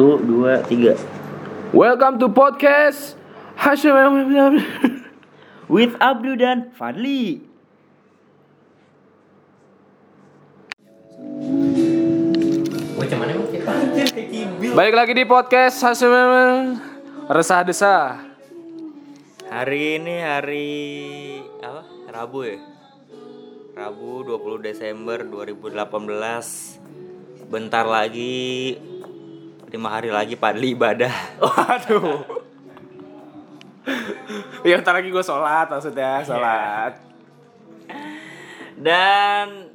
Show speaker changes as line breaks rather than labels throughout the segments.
Satu, dua, tiga.
Welcome to podcast Hashim
With Abdu dan Fadli.
Balik lagi di podcast Hashim Resah Desah
Hari ini hari apa? Rabu ya? Rabu 20 Desember 2018. Bentar lagi lima hari lagi Fadli ibadah.
Waduh Ya ntar lagi gue sholat maksudnya Sholat
Dan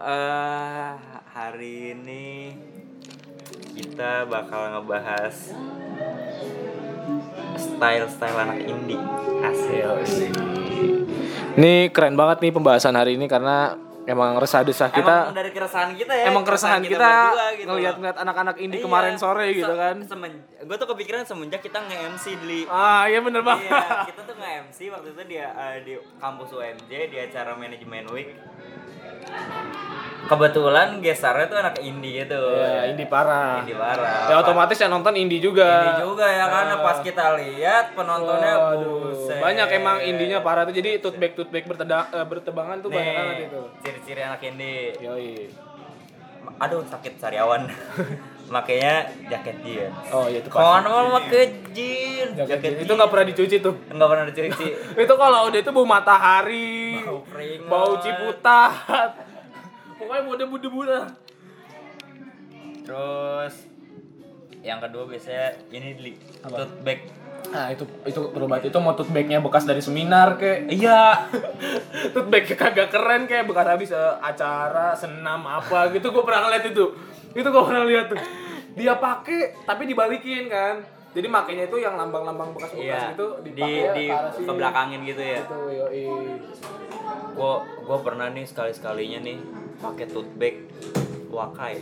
eh, hari ini kita bakal ngebahas style-style anak indie. Asik.
Ini keren banget nih pembahasan hari ini Karena emang resah desah kita
emang dari keresahan kita ya.
Emang keresahan kita,
berdua gitu
ngeliat-ngeliat anak-anak indie
Iya,
kemarin sore gitu kan
semen- gue tuh kepikiran semenjak kita nge-MC di
Ah iya bener banget
Iya, kita tuh nge-MC waktu itu dia eh, di kampus UMJ di acara manajemen week. Kebetulan gestarnya tuh anak indie gitu.
Ya indie parah
Indie parah.
Ya otomatis yang nonton indie juga
Indie juga ya karena pas kita lihat penontonnya
Waduh,
buset.
banyak emang indinya parah tuh jadi tote bag tote bag berteda- eh, bertebangan tuh banyak banget
Nih,
itu.
ciri-ciri anak indie.
Yoi.
Aduh sakit sariawan. Makanya jaket jeans.
Oh iya itu
Kawan mau pakai jeans.
Jaket itu nggak pernah dicuci tuh.
Enggak pernah dicuci.
itu kalau udah itu bau matahari,
Bau keringat.
bau ciputat. Pokoknya mau debu-debu dah.
Terus yang kedua biasanya ini di tote bag.
Nah itu itu berobat itu mau tote bagnya bekas dari seminar kayak
Iya.
tote bagnya kagak keren kayak bekas habis eh, acara senam apa gitu gue pernah ngeliat itu itu gue pernah lihat tuh dia pakai tapi dibalikin kan jadi makainya itu yang lambang-lambang bekas-bekas
Iya.
itu
Di
dipakai
di
ke arah sini.
ke belakangin gitu ya.
Gitu, yoi.
Gua gua pernah nih sekali-sekalinya nih pakai tote bag Wakai.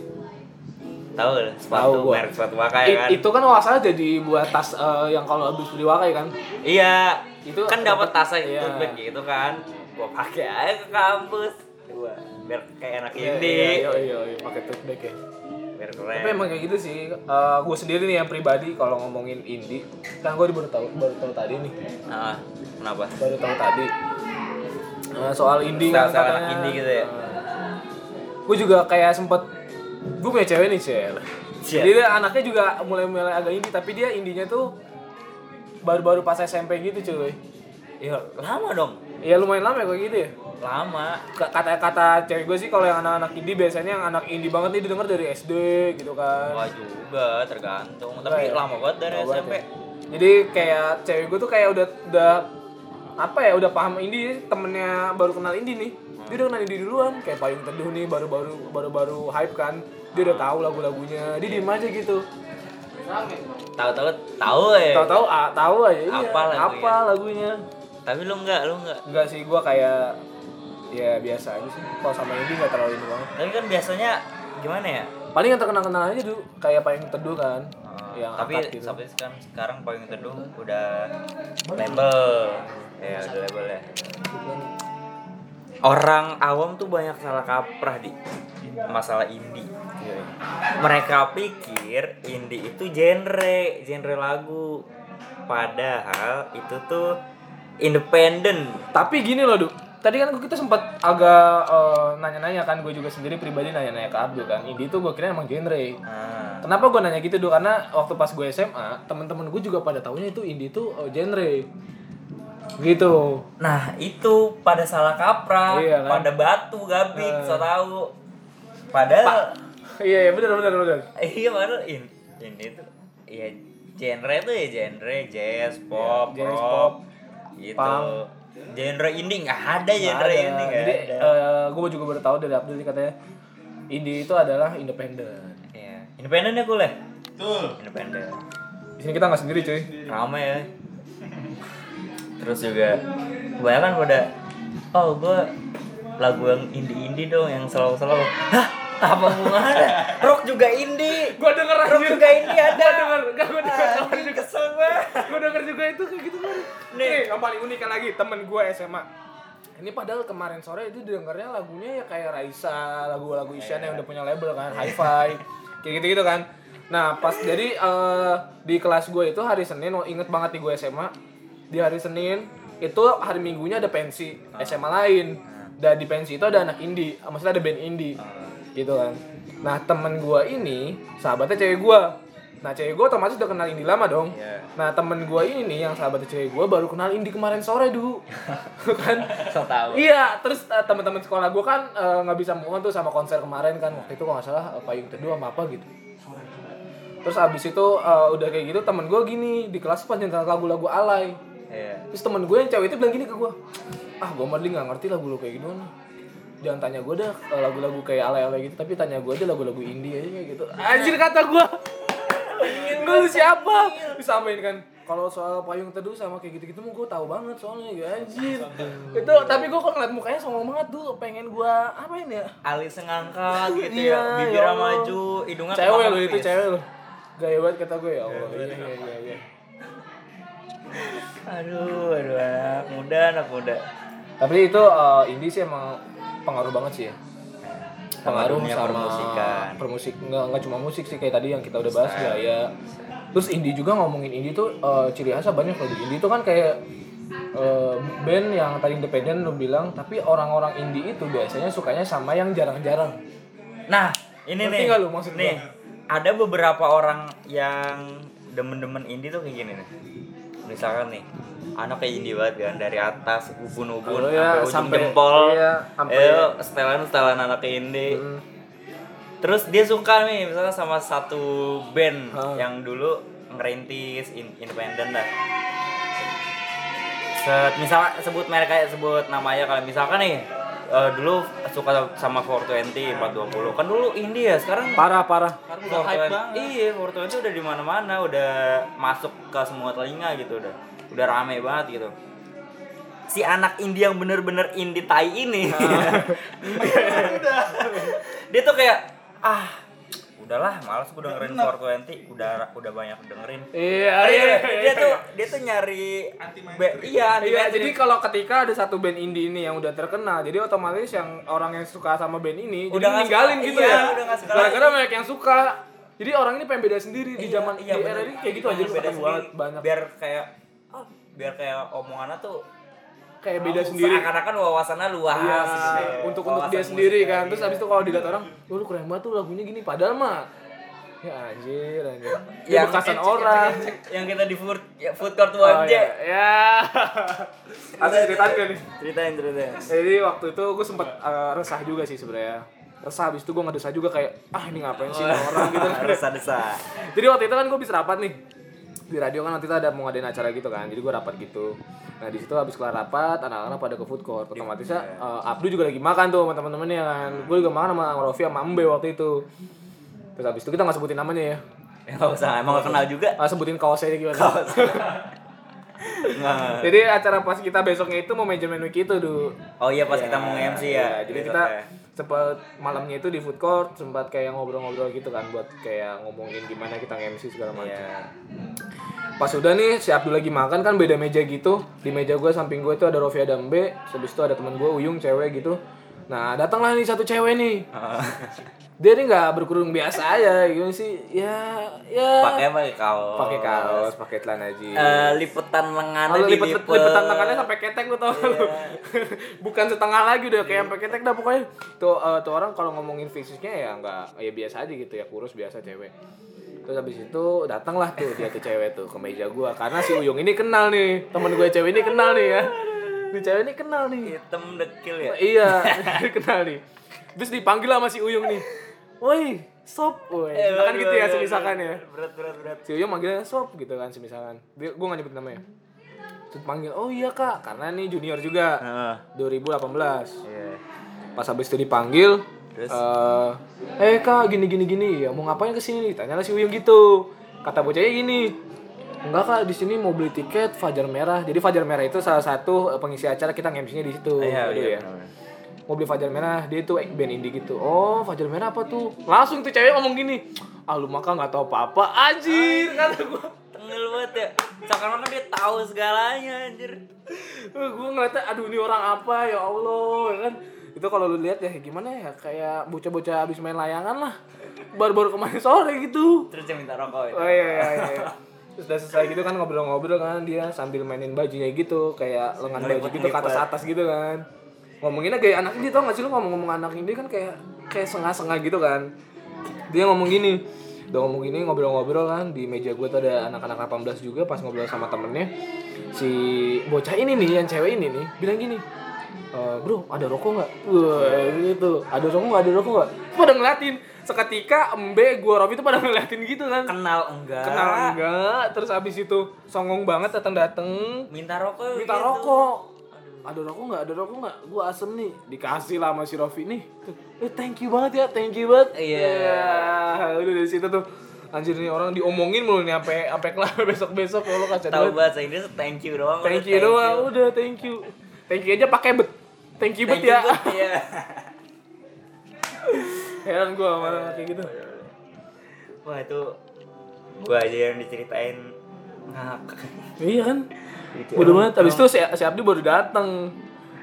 Tahu sepatu merek sepatu Wakai
I-
kan?
itu kan masalah jadi buat tas eh, yang kalau habis beli wakai kan
Iya,
Itu
kan dapat
dapet-
tasnya
iya.
tote bag gitu kan. Gua pakai aja ke kampus. Gua biar kayak anak
Iya,
indie.
iya, iya, iya, pakai tote bag ya
Biar keren.
Tapi emang kayak gitu sih. gue sendiri nih yang pribadi kalau ngomongin indie, kan gue baru tahu baru tahu tadi nih,
Nah, kenapa?
baru tahu tadi Eh, soal indie kan katanya.
indie gitu ya?
Gue juga kayak sempet gue punya cewek nih.
Cia.
Jadi dia anaknya juga mulai-mulai agak indie, tapi dia indinya tuh baru-baru pas SMP gitu cuy.
Ya, lama dong.
Ya lumayan lama ya kayak gitu ya.
Lama.
Kata-kata cewek gue sih kalau yang anak-anak indie biasanya yang anak indie banget nih didengar dari SD gitu kan.
Enggak juga, tergantung. Tapi
Enggak ya?
lama banget dari
Lama banget
SMP.
ya. Jadi kayak cewek gue tuh kayak udah udah apa ya udah paham indie temennya baru kenal indie nih dia udah kenal indie duluan kayak payung teduh nih baru-baru baru-baru hype kan. Dia udah tahu lagu-lagunya. Dia diem aja gitu.
Tahu-tahu tahu ya.
tahu-tahu ah, tahu aja iya.
Apa lagunya?
apa lagunya?
Tapi lu enggak, lu enggak.
enggak sih gue kayak ya biasa aja sih. Kalau sama indie nggak terlalu ini banget.
Tapi kan biasanya gimana ya?
paling yang terkenal-kenal aja dulu kayak payung teduh kan. Yang
tapi
gitu.
sampai sekarang sekarang paling teduh udah label. Ya udah label ya orang awam tuh banyak salah kaprah di masalah indie mereka pikir indie itu genre genre lagu padahal itu tuh independen
Tapi gini loh, Duk. Tadi kan kita sempat agak eh, nanya-nanya kan, gue juga sendiri pribadi nanya-nanya ke Abdul kan. Indie itu gue kira emang genre.
nah,
Kenapa gue nanya gitu, Duk? Karena waktu pas gue SMA, teman-teman gue juga pada taunya itu indie itu eh, genre. Gitu.
nah itu pada salah kaprah
Iya kan?
pada batu gabik
Eh.
so tahu padahal
Iya, iya benar benar benar.
iya padahal in, ini tuh ya genre tuh ya genre jazz pop
Iya, jazz,
rock
pop,
gitu
punk.
genre indie nggak ada genre
Ada.
indie nggak
Jadi
ada
gue juga baru tahu dari Abdul katanya indie itu adalah independen.
Iya. independen ya kuliah independen
Di sini kita nggak sendiri, cuy.
rame ya terus juga kebanyakan pada oh gue lagu yang indie indie dong yang slow slow hah? Apa hubungannya? Rock juga indie.
Gue denger
rock juga indie ada.
Gue denger, gak gue denger.
Anjing, kesel gue
gue denger juga itu kayak gitu kan nih. Yang paling unik kan lagi temen gue SMA ini padahal kemarin sore itu dengernya lagunya ya kayak Raisa lagu-lagu Isyana yang udah punya label kan hi-fi kayak gitu gitu kan. Nah pas jadi eh, di kelas gue itu hari Senin, oh, inget banget di gue SMA di hari Senin itu hari Minggunya ada pensi SMA lain dan di pensi itu ada anak indie, maksudnya ada band indie gitu kan. Nah temen gue ini sahabatnya cewek gue. Nah cewek gue otomatis udah kenal indie lama dong.
Iya.
Nah temen gue ini nih yang sahabatnya cewek gue baru kenal indie kemarin sore dulu, kan?
So tahu.
Iya, terus eh, teman-teman sekolah gue kan eh, nggak bisa move on tuh sama konser kemarin kan waktu itu kalau nggak salah eh, payung teduh sama apa gitu. Terus abis itu eh, udah kayak gitu temen gue gini di kelas panjang lagu-lagu alay.
Iya.
Terus temen gue yang cewek itu bilang gini ke gue, ah gue mah nggak ngerti lagu lu kayak gimana. Jangan tanya gue dah eh, lagu-lagu kayak alay-alay gitu, tapi tanya gue aja lagu-lagu indie aja kayak gitu. Anjir kata gue. gue lu siapa? Disampaikan kan kalau soal payung teduh sama kayak gitu-gitu mah gue tahu banget soalnya ya anjir. Itu tapi gue kok ngeliat mukanya songong banget tuh, pengen gue apa ini ya?
Alis ngangkat gitu
Iya,
ya, bibirnya
ya Allah.
maju, hidungnya
Cewek lo itu cewek lo. Gaya banget kata gue ya Allah. Iya iya iya iya.
Aduh, aduh anak muda, anak muda.
Tapi itu eh, indie sih emang pengaruh banget sih ya. Pengaruh sama
permusikan.
permusik nggak nggak cuma musik sih kayak tadi yang kita udah bahas gaya. Terus indie juga ngomongin indie tuh eh, ciri khasnya banyak loh. di Indie tuh kan kayak eh, band yang tadi independen lu bilang, tapi orang-orang indie itu biasanya sukanya sama yang jarang-jarang.
Nah, ini
Ngerti
nih.
lu maksud
nih, ada beberapa orang yang demen-demen indie tuh kayak gini nih. Misalkan nih, anak kayak indie banget kan dari atas ubun-ubun
Oh, iya,
sampai ujung
sampai-
jempol.
iya, sampai-
Ayo, setelan-setelan anak indie.
Hmm.
Terus dia suka nih misalnya sama satu band
Hah.
yang dulu ngerintis in- independen lah. Set, misalnya sebut merek kayak sebut namanya kalau misalkan nih eh, dulu suka sama 420, 420. Kan dulu indie ya, sekarang
Parah parah.
Sekarang udah hype
420
banget.
Iya, 420 udah di mana-mana, udah masuk ke semua telinga gitu udah. Udah rame banget gitu. Si anak indie yang bener-bener indie tai ini. dia tuh kayak ah udahlah malas gue dengerin 420 udah udah banyak dengerin
Iya
Oh,
iya.
iya, dia tuh dia tuh nyari be- iya anti
Iya, jadi kalau ketika ada satu band indie ini yang udah terkenal, jadi otomatis yang orang yang suka sama band ini
Udah
jadi ninggalin
suka,
gitu
iya,
ya.
udah nggak suka
Gara-gara
lagi.
banyak yang suka. Jadi orang ini pengen beda sendiri di
Iya,
zaman
iya,
di
bener.
era ini kayak gitu aja
beda
banget banyak
biar kayak ah, biar kayak omongannya tuh
kayak beda
oh,
sendiri.
seakan-akan wawasannya luas
Iya,
gitu ya.
untuk untuk dia sendiri kan. Terus
iya.
habis itu kalau dilihat orang, "Wah, lu keren banget tuh lagunya gini." Padahal mah ya anjir, anjir. Ya
yang
bekasan orang.
yang kita di food ya, food court
Oh,
UMJ
ya. ya. Ada ceritain gak nih?
ceritain ceritain
Jadi waktu itu gue sempet uh, resah juga sih sebenarnya. Resah habis itu gue ngedesah juga kayak ah ini ngapain sih ini orang gitu kan.
desa-desa
Jadi waktu itu kan gue bisa rapat nih di radio kan waktu itu ada mau ngadain acara gitu kan jadi gue rapat gitu. Nah di situ habis kelar rapat anak-anak pada ke food court. Otomatisnya uh, Abdu juga lagi makan tuh sama teman-temannya kan. Gue juga makan sama Rofi sama Mbe waktu itu. Terus habis itu kita nggak sebutin namanya ya.
Ya nggak usah emang gak kenal juga.
Ah, sebutin kaosnya gimana?
Nggak.
jadi acara pas kita besoknya itu mau manajemen week itu dulu
oh iya pas kita mau nge-MC ya
Iya, jadi kita sempat malamnya itu di food court sempat kayak ngobrol-ngobrol gitu kan buat kayak ngomongin gimana kita nge-MC segala macam.
Iya.
Pas udah nih si Abdul lagi makan kan beda meja gitu. Di meja gue samping gue itu ada Rofi dan B, habis itu ada teman gue Uyung cewek gitu. Nah, datanglah nih satu cewek nih. Dia nih nggak berkerudung biasa aja, gimana sih? Ya, ya.
pakai pakai kaos
pakai kaos, pakai celana jeans.
Eh, lipetan lengannya
Kalau lipet
dilipet.
lipetan tangannya sampai ketek lu tau lu? Bukan setengah lagi udah kayak sampai ketek dah pokoknya. Tuh eh, tuh orang kalau ngomongin fisiknya ya enggak ya biasa aja gitu ya, kurus biasa cewek. Terus habis itu datanglah tuh dia tuh cewek tuh ke meja gua karena si Uyung ini kenal nih. Temen gue cewek ini kenal nih ya. Nih cewek ini kenal nih.
hitam dekil ya
Iya, kenal nih. Terus dipanggil sama si Uyung nih. Woi, sop, woi.
Eh,
kan gitu ya semisalkan ya
berat berat berat
si Uyung manggilnya Sob gitu kan semisalkan dia gue gak nyebut namanya Terus panggil oh iya kak karena nih junior juga
Heeh.
2018
iya
pas habis itu dipanggil
Terus?
eh eh kak gini gini gini ya mau ngapain ke sini nih tanya si Uyung gitu. Kata bocahnya gini enggak kak di sini mau beli tiket Fajar Merah. Jadi Fajar Merah itu salah satu eh, pengisi acara kita nge-MC-nya di situ.
Iya iya
ya. mau beli Fajar Merah dia itu band indie gitu. Oh Fajar Merah apa tuh? Langsung tuh cewek ngomong gini ah lu maka nggak tahu apa-apa anjir. Kata gue
tengil banget ya. Seakan-akan dia tahu segalanya anjir.
Gue ngeliatnya aduh ini orang apa? Ya Allah ya kan itu kalau lu lihat ya gimana ya? Kayak bocah-bocah habis main layangan lah. Baru-baru kemarin sore gitu.
Terus dia minta rokok ya.
oh iya iya iya. Terus udah selesai gitu kan ngobrol-ngobrol kan dia sambil mainin bajunya gitu kayak lengan baju gitu ke atas atas gitu kan. Ngomonginnya kayak anak ini tau gak sih lu ngomong-ngomong anak ini kan kayak kayak sengah-sengah gitu kan. Dia ngomong gini udah ngomong gini ngobrol-ngobrol kan. Di meja gue tuh ada anak-anak 18 juga pas ngobrol sama temennya. Si bocah ini nih yang cewek ini nih bilang gini "E, bro ada rokok nggak? Wah gitu. Ada rokok nggak? Ada rokok nggak? Pada ngeliatin. Seketika embe gue Robi tuh pada ngeliatin gitu kan.
Kenal enggak?
kenal enggak. Terus abis itu songong banget datang dateng
Minta rokok.
minta
gitu.
rokok. Ada rokok nggak? Ada rokok nggak? Gue asem nih. Dikasih lah sama si Rofi nih. Eh thank you banget ya. Thank you banget.
Iya.
Ya, udah dari situ tuh. Anjir nih orang diomongin mulu nih sampai sampai kelar besok besok kalau kaca
Tahu bahasa Inggris thank you doang.
thank you. doang. Udah thank you. Thank you aja pakai bet thank you
you,
ya
Iya.
heran gue sama orang kayak gitu
Wah itu gua aja yang diceritain ngakak.
iya kan. Bodoh banget. Abis itu si, si Abdi baru datang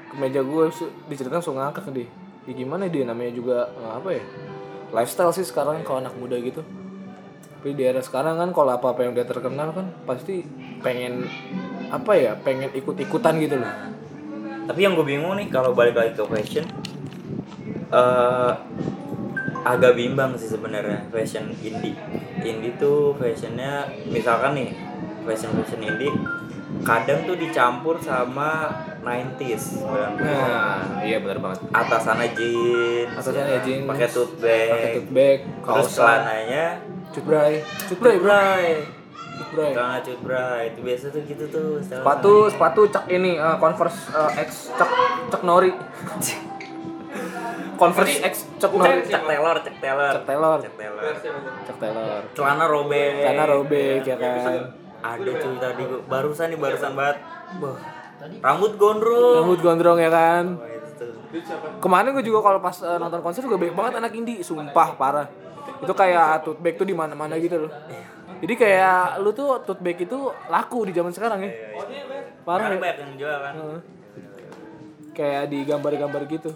ke meja gue diceritain langsung ngakak dia. Ya gimana dia namanya juga eh, apa ya? Lifestyle sih sekarang kalau anak muda gitu. Tapi di era sekarang kan kalau apa-apa yang udah terkenal kan pasti pengen apa ya? Pengen ikut-ikutan gitu loh.
Tapi yang gue bingung nih kalau balik lagi ke fashion, eh agak bimbang sih sebenarnya fashion indie. Indie tuh fashionnya misalkan nih fashion fashion indie kadang tuh dicampur sama 90s 90s.
Nah, iya benar banget.
atasannya jeans
Atasannya
ya,
jeans,
pakai tote bag
Pakai tote bag, kaos
celananya
cutbray, cutbray,
bray
cutbray.
celana cut bray itu biasa tuh gitu tuh.
Sepatu, sepatu cek ini eh, Converse eh, X cek cek Nori. Converse X cek Nori.
cek Taylor cek Taylor
Cek Taylor.
cek Taylor
Cek Taylor.
celana robek
Karena robek ya kan.
ada cuy tadi barusan nih barusan banget Wah, rambut gondrong
Rambut gondrong ya kan.
Tuh.
Kemarin gue juga kalau pas eh, nonton konser juga banyak banget anak indie, sumpah parah. Itu kayak tote bag tuh di mana-mana gitu loh. Jadi kayak lu tuh tote bag itu laku di zaman sekarang ya. Parah
Karena
ya.
banyak yang jual kan
Heeh. Kayak di gambar-gambar gitu.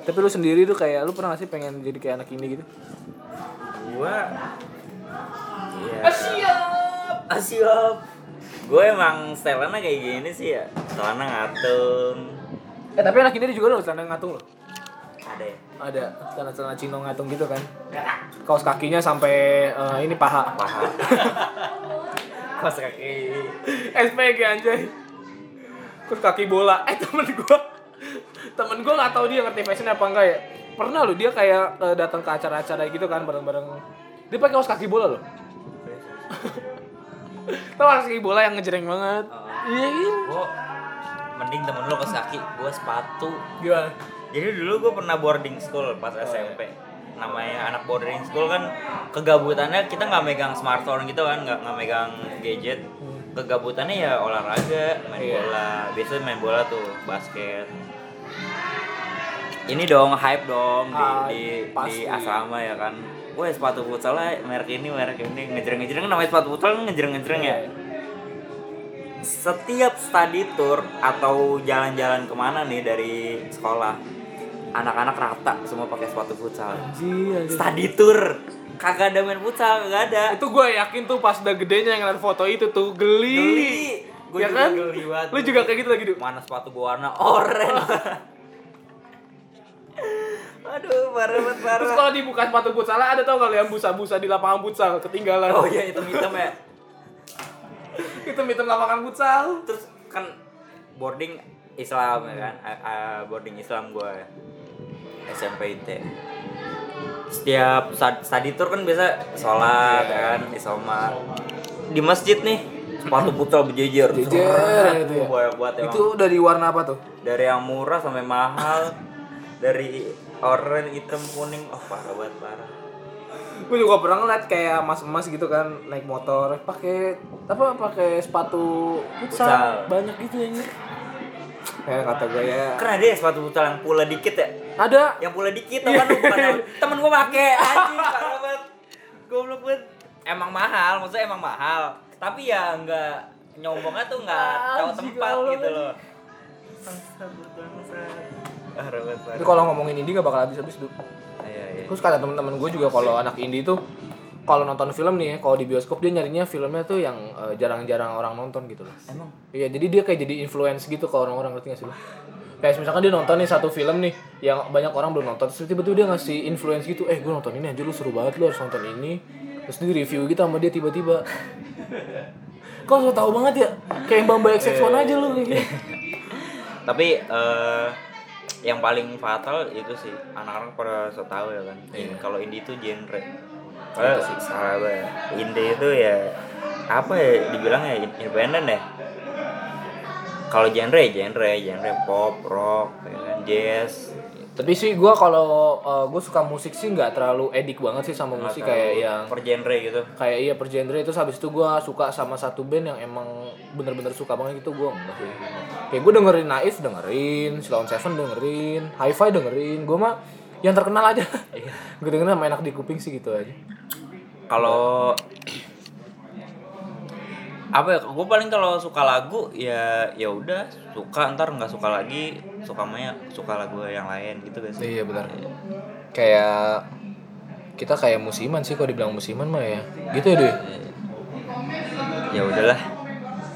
Tapi lu sendiri tuh kayak lu pernah gak sih pengen jadi kayak anak indie gitu?
gua iya Asyap gue emang setelannya kayak gini sih ya celana ngatung
Eh tapi anak indie juga loh celana ngatung loh.
Ada ya
Ada celana-celana cino ngatung gitu kan. Kaos kakinya sampai eh, ini paha.
paha kaos kaki
SPG anjay. Terus kaki bola. Eh temen gua temen gua nggak tahu dia ngerti fashion apa enggak ya. Pernah loh dia kayak eh, datang ke acara-acara gitu kan bareng-bareng. Dia pakai kaos kaki bola loh. Tahu kaos kaki bola yang ngejreng banget. Iya iya.
gue mending temen lo kaos kaki gue sepatu
Gimana?
Jadi dulu gue pernah boarding school pas SMP namanya anak boarding school kan kegabutannya kita nggak megang smartphone gitu kan nggak nggak megang gadget. Kegabutannya ya olahraga main
Iya.
bola. Biasanya main bola tuh basket. Ini dong hype dong di
Ah,
di, di
pasti.
asrama ya kan. Wah sepatu futsal lah merek ini merek ini. Ngejreng-ngejreng kan namanya sepatu futsal kan ngejreng-ngejreng ya setiap study tour atau jalan-jalan ke mana nih dari sekolah anak-anak rata semua pakai sepatu futsal.
Anjir,
study tour. Kagak ada main futsal kagak ada.
Itu gue yakin tuh pas udah gedenya yang ngeliat foto itu tuh geli.
geli. Gue
Ya
juga
kan?
geli banget.
Lu juga kayak gitu lagi, Du?
mana sepatu gua warna oranye aduh parah banget
Terus
parah
kalau dibuka sepatu futsal ada tau lu yang busa-busa di lapangan futsal ketinggalan.
oh iya hitam hitam ya.
Itu hitam lapangan futsal.
terus kan boarding Islam ya kan? A- boarding Islam gue SMP IT setiap study tour kan biasa sholat ya kan isoma di masjid nih sepatu putra berjejer
Jejer gitu ya.
banyak banget emang.
Itu dari warna apa tuh?
dari yang murah sampai mahal dari oranye hitam kuning oh parah banget parah
Gue juga pernah ngeliat kayak mas-mas gitu kan naik motor pakai apa pakai sepatu
Futsal.
futsal banyak gitu ya. Ya kata gue ya.
kan ada ya sepatu putra yang pula dikit ya
Ada.
Yang pula dikit teman lu? Bukan yang- temen gua pakai anjing parah banget. Goblok banget. Emang mahal maksudnya emang mahal. Tapi ya nggak nyombongnya tuh nggak tahu tempat
Allah.
gitu loh.
Tapi kalau ngomongin indie gak bakal habis-habis tuh.
iya iya
Terus kata temen-temen gue juga kalau anak indie tuh kalau nonton film nih ya, kalau di bioskop dia nyarinya filmnya tuh yang eh, jarang-jarang orang nonton gitu loh.
emang?
Iya, jadi dia kayak jadi influence gitu ke orang-orang ngerti gak sih lo? Kayak misalkan dia nonton nih satu film nih yang banyak orang belum nonton, terus tiba-tiba dia ngasih influence gitu, eh gue nonton ini aja lu seru banget lu harus nonton ini. Terus dia review gitu sama dia tiba-tiba. Kok so tau banget ya? Kayak Bamba XX1 aja lu kayak
tapi eh yang paling fatal itu sih anak-anak pada so tahu ya kan
Iya.
kalau indie itu genre Padahal sih salah banget indie itu ya apa ya dibilang ya in- independen ya kalau genre genre genre pop rock ya kan, jazz.
Tapi sih gue kalau gue suka musik sih nggak terlalu edik banget sih sama musik kayak yang
per genre gitu.
kayak iya per genre. Itu habis itu gue suka sama satu band yang emang bener-bener suka banget gitu. Gue enggak sih kayak gue dengerin Naif dengerin. Sloan Seven dengerin. Hi-Fi dengerin. Gue mah yang terkenal aja. Gue dengerin sama enak di kuping sih gitu aja.
Kalau apa ya gue paling kalau suka lagu ya ya udah suka ntar nggak suka lagi suka maya suka lagu yang lain gitu guys.
Iya benar. Kayak kita kayak musiman sih kalau dibilang musiman mah ya. Gitu ya deh
ya udahlah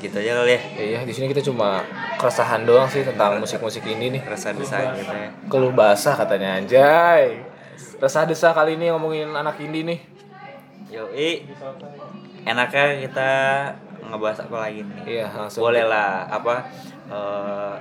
gitu aja kali ya.
Iya di sini kita cuma keresahan doang sih tentang musik-musik ini nih.
rasa desain gitu ya.
keluh basah katanya anjay. Resah desah kali ini ngomongin anak indie nih.
Yoi. Enaknya kita ngebahas apa lagi nih
iya langsung
boleh lah apa eh,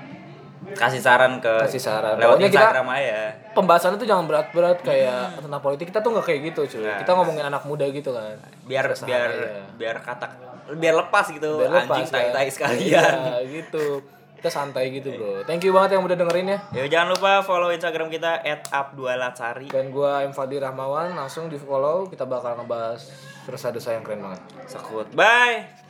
kasih saran ke
Kasih saran.
lewat
Pokoknya kita-
Instagram aja
pembahasannya tuh jangan berat-berat kayak tentang politik kita tuh nggak kayak gitu cuy
Nah.
kita ngomongin anak muda gitu kan
biar
Keresahan
biar
aja.
biar kata biar lepas gitu
Biar lepas,
anjing tai tai
kan.
sekalian
iya gitu kita santai gitu bro thank you banget yang udah dengerin ya
Ya jangan lupa follow Instagram kita @up2latsari.
dan gua M Fadli Rahmawan langsung di follow kita bakal ngebahas resah desah yang keren banget
Sekut. Bye.